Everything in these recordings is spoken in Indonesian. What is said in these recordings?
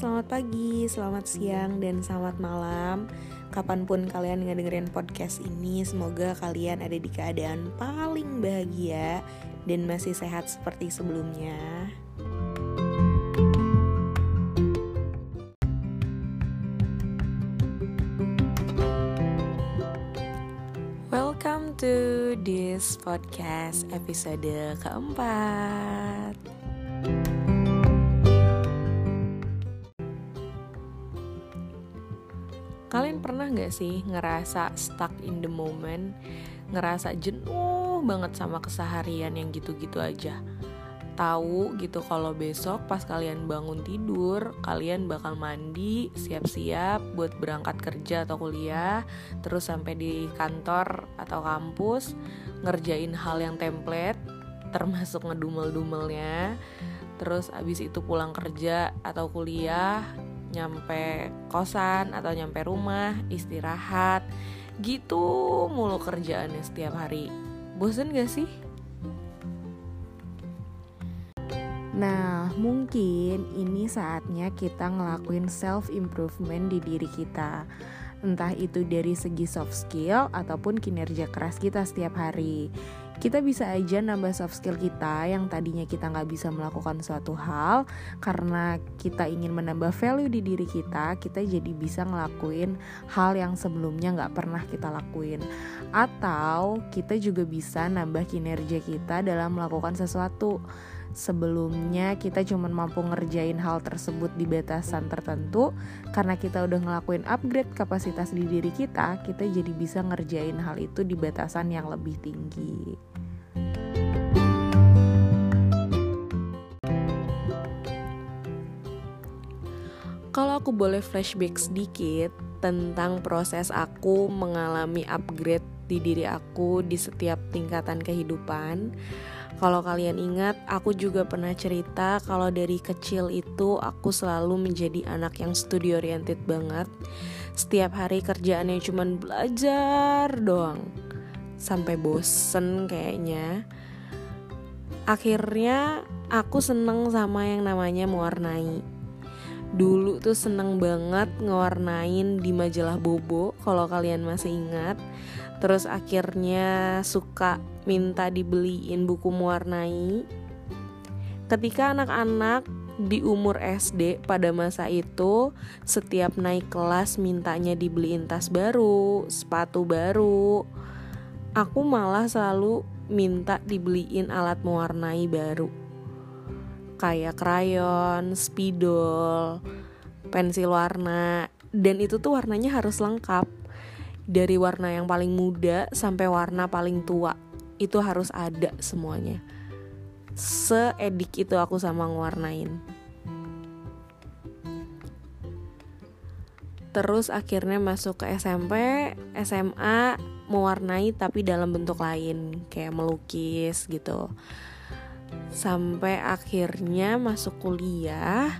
selamat pagi, selamat siang, dan selamat malam. Kapan pun kalian ngedengerin podcast ini Semoga kalian ada di keadaan paling bahagia Dan masih sehat seperti sebelumnya. Welcome to this podcast episode keempat Sih? Ngerasa stuck in the moment? Ngerasa jenuh banget sama keseharian yang gitu-gitu aja. Tahu gitu kalau besok pas kalian bangun tidur Kalian bakal mandi, siap-siap buat berangkat kerja atau kuliah Terus sampai di kantor atau kampus Ngerjain hal yang template Termasuk ngedumel-dumelnya. Terus abis itu pulang kerja atau kuliah nyampe kosan atau nyampe rumah istirahat gitu mulu kerjaannya setiap hari bosen gak sih? Nah, mungkin ini saatnya kita ngelakuin self improvement di diri kita. Entah itu dari segi soft skill ataupun kinerja keras kita setiap hari kita bisa aja nambah soft skill kita yang tadinya kita nggak bisa melakukan suatu hal karena kita ingin menambah value di diri kita kita jadi bisa ngelakuin hal yang sebelumnya nggak pernah kita lakuin. Atau kita juga bisa nambah kinerja kita dalam melakukan sesuatu sebelumnya kita cuma mampu ngerjain hal tersebut di batasan tertentu karena kita udah ngelakuin upgrade kapasitas di diri kita kita jadi bisa ngerjain hal itu di batasan yang lebih tinggi. Kalau aku boleh flashback sedikit tentang proses aku mengalami upgrade di diri aku di setiap tingkatan kehidupan, kalau kalian ingat, aku juga pernah cerita kalau dari kecil itu aku selalu menjadi anak yang studio oriented banget. Setiap hari kerjaannya cuma belajar doang. Sampai bosen kayaknya. Akhirnya aku seneng sama yang namanya mewarnai. Dulu tuh seneng banget ngewarnain di majalah Bobo kalau kalian masih ingat. Terus akhirnya suka minta dibeliin buku mewarnai. Ketika anak-anak di umur SD pada masa itu setiap naik kelas mintanya dibeliin tas baru, sepatu baru. Aku malah selalu minta dibeliin alat mewarnai baru. Kayak krayon, spidol, pensil warna, dan itu tuh warnanya harus lengkap. Dari warna yang paling muda sampai warna paling tua itu harus ada semuanya. Seedik itu aku sama ngewarnain. Terus akhirnya masuk ke SMP SMA mewarnai tapi dalam bentuk lain kayak melukis gitu sampai akhirnya masuk kuliah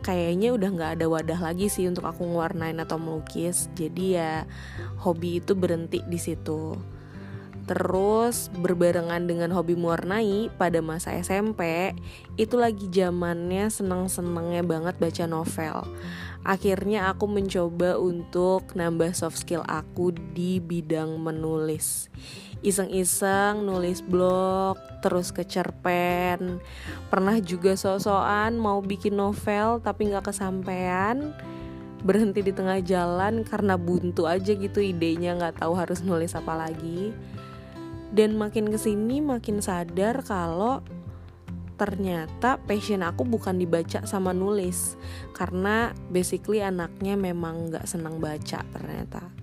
kayaknya udah nggak ada wadah lagi sih untuk aku ngewarnain atau melukis jadi ya hobi itu berhenti di situ Terus berbarengan dengan hobi mewarnai pada masa SMP itu lagi zamannya seneng-senengnya banget baca novel. Akhirnya aku mencoba untuk nambah soft skill aku di bidang menulis. Iseng-iseng nulis blog, terus ke cerpen. Pernah juga so-soan mau bikin novel tapi nggak kesampaian. Berhenti di tengah jalan karena buntu aja gitu idenya nggak tahu harus nulis apa lagi. Dan makin ke sini makin sadar kalau ternyata passion aku bukan dibaca sama nulis. Karena basically anaknya memang nggak senang baca ternyata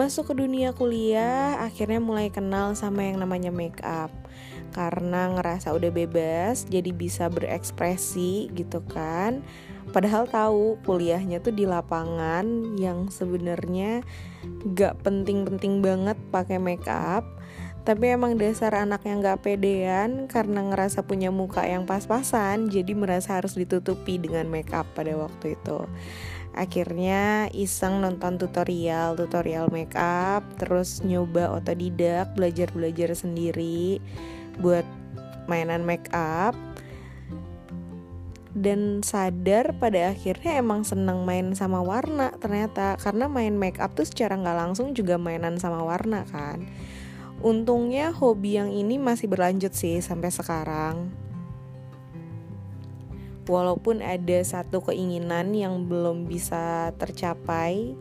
Masuk ke dunia kuliah, akhirnya mulai kenal sama yang namanya make up. Karena ngerasa udah bebas, jadi bisa berekspresi gitu kan. Padahal tahu kuliahnya tuh di lapangan yang sebenarnya gak penting-penting banget pakai make up. tapi emang dasar anak yang gak pedean karena ngerasa punya muka yang pas-pasan jadi merasa harus ditutupi dengan makeup pada waktu itu akhirnya iseng nonton tutorial tutorial makeup terus nyoba otodidak belajar belajar sendiri buat mainan makeup. Dan sadar pada akhirnya emang seneng main sama warna ternyata karena main makeup tuh secara nggak langsung juga mainan sama warna kan. Untungnya hobi yang ini masih berlanjut sih sampai sekarang walaupun ada satu keinginan yang belum bisa tercapai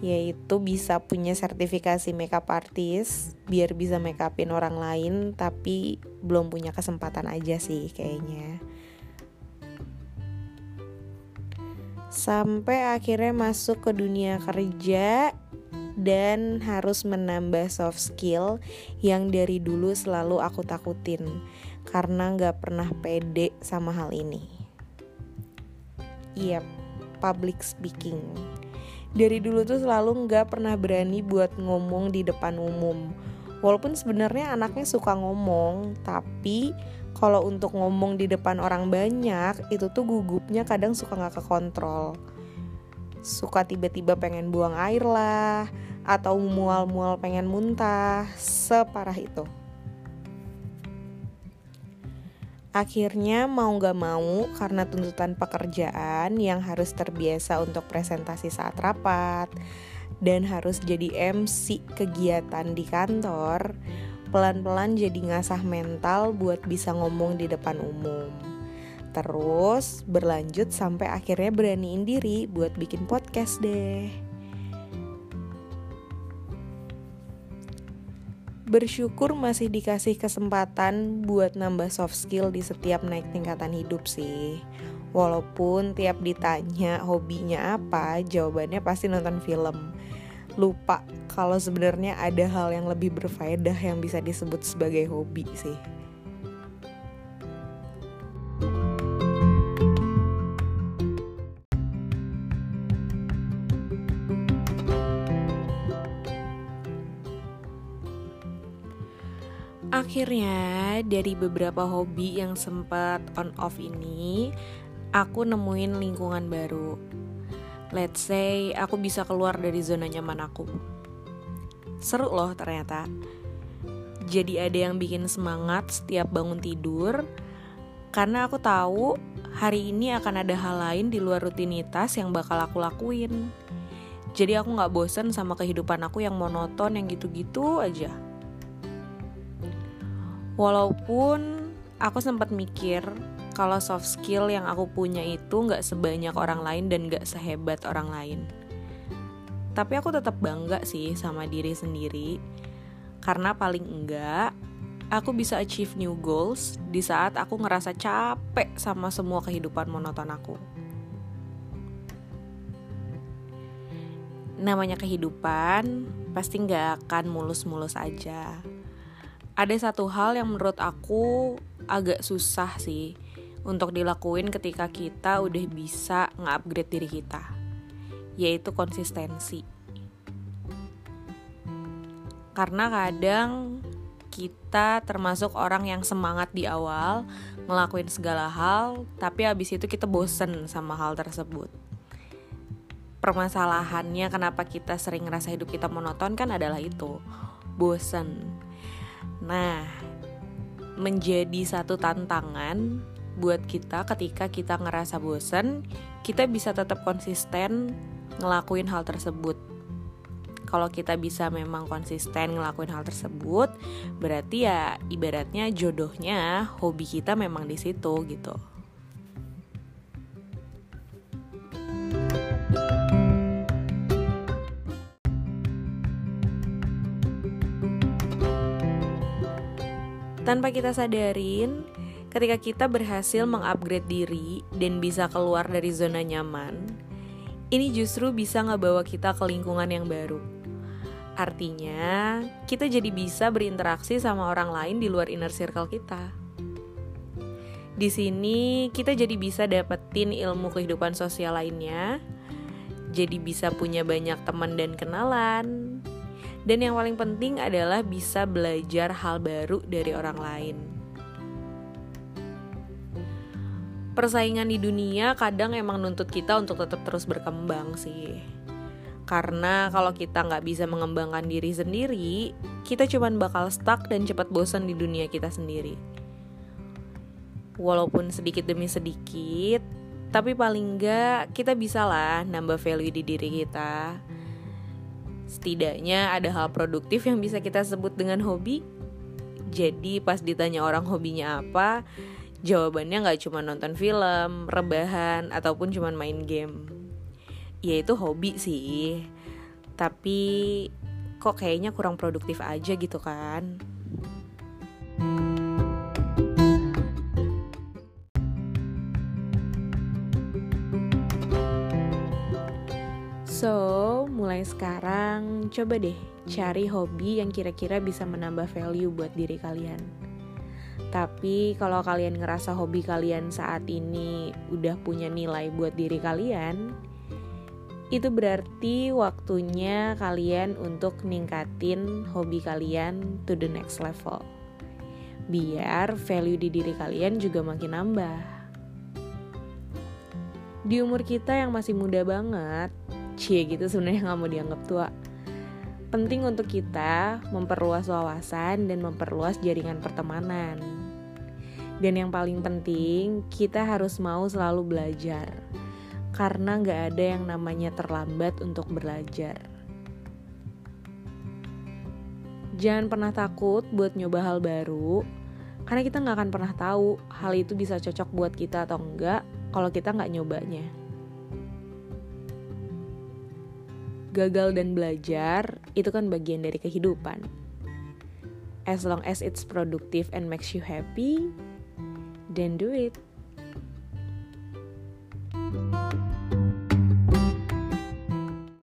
yaitu bisa punya sertifikasi makeup artist biar bisa makeupin orang lain tapi belum punya kesempatan aja sih kayaknya sampai akhirnya masuk ke dunia kerja dan harus menambah soft skill yang dari dulu selalu aku takutin karena gak pernah pede sama hal ini. Iya, public speaking. Dari dulu tuh selalu gak pernah berani buat ngomong di depan umum. Walaupun sebenarnya anaknya suka ngomong, tapi kalau untuk ngomong di depan orang banyak itu tuh gugupnya kadang suka nggak kekontrol suka tiba-tiba pengen buang air lah atau mual-mual pengen muntah separah itu Akhirnya mau gak mau karena tuntutan pekerjaan yang harus terbiasa untuk presentasi saat rapat dan harus jadi MC kegiatan di kantor, pelan-pelan jadi ngasah mental buat bisa ngomong di depan umum. Terus berlanjut sampai akhirnya beraniin diri buat bikin podcast deh. Bersyukur masih dikasih kesempatan buat nambah soft skill di setiap naik tingkatan hidup sih. Walaupun tiap ditanya hobinya apa, jawabannya pasti nonton film lupa kalau sebenarnya ada hal yang lebih berfaedah yang bisa disebut sebagai hobi sih. Akhirnya dari beberapa hobi yang sempat on off ini, aku nemuin lingkungan baru let's say aku bisa keluar dari zona nyaman aku. Seru loh ternyata. Jadi ada yang bikin semangat setiap bangun tidur karena aku tahu hari ini akan ada hal lain di luar rutinitas yang bakal aku lakuin. Jadi aku gak bosen sama kehidupan aku yang monoton yang gitu-gitu aja. Walaupun aku sempat mikir kalau soft skill yang aku punya itu nggak sebanyak orang lain dan nggak sehebat orang lain. Tapi aku tetap bangga sih sama diri sendiri karena paling enggak aku bisa achieve new goals di saat aku ngerasa capek sama semua kehidupan monoton aku. Namanya kehidupan pasti nggak akan mulus-mulus aja. Ada satu hal yang menurut aku agak susah sih untuk dilakuin ketika kita udah bisa nge-upgrade diri kita, yaitu konsistensi. Karena kadang kita termasuk orang yang semangat di awal ngelakuin segala hal, tapi abis itu kita bosen sama hal tersebut. Permasalahannya kenapa kita sering ngerasa hidup kita monoton kan adalah itu, bosen. Nah, menjadi satu tantangan buat kita ketika kita ngerasa bosen, kita bisa tetap konsisten ngelakuin hal tersebut. Kalau kita bisa memang konsisten ngelakuin hal tersebut, berarti ya ibaratnya jodohnya hobi kita memang di situ gitu. Tanpa kita sadarin, ketika kita berhasil mengupgrade diri dan bisa keluar dari zona nyaman, ini justru bisa ngebawa kita ke lingkungan yang baru. Artinya, kita jadi bisa berinteraksi sama orang lain di luar inner circle kita. Di sini, kita jadi bisa dapetin ilmu kehidupan sosial lainnya, jadi bisa punya banyak teman dan kenalan, Dan yang paling penting adalah bisa belajar hal baru dari orang lain. Persaingan di dunia kadang emang nuntut kita untuk tetap terus berkembang sih. Karena kalau kita nggak bisa mengembangkan diri sendiri, kita cuma bakal stuck dan cepat bosan di dunia kita sendiri. Walaupun sedikit demi sedikit, tapi paling nggak kita bisa lah nambah value di diri kita Setidaknya ada hal produktif yang bisa kita sebut dengan hobi. Jadi pas ditanya orang hobinya apa, jawabannya nggak cuma nonton film, rebahan, ataupun cuma main game. Ya itu hobi sih, tapi kok kayaknya kurang produktif aja gitu kan. Mulai sekarang coba deh cari hobi yang kira-kira bisa menambah value buat diri kalian. Tapi kalau kalian ngerasa hobi kalian saat ini udah punya nilai buat diri kalian, itu berarti waktunya kalian untuk ningkatin hobi kalian to the next level. Biar value di diri kalian juga makin nambah. Di umur kita yang masih muda banget, cie gitu sebenarnya nggak mau dianggap tua. Penting untuk kita memperluas wawasan dan memperluas jaringan pertemanan. Dan yang paling penting kita harus mau selalu belajar. Karena nggak ada yang namanya terlambat untuk belajar. Jangan pernah takut buat nyoba hal baru karena kita nggak akan pernah tahu hal itu bisa cocok buat kita atau enggak kalau kita nggak nyobanya. Gagal dan belajar itu kan bagian dari kehidupan. As long as it's productive and makes you happy, then do it.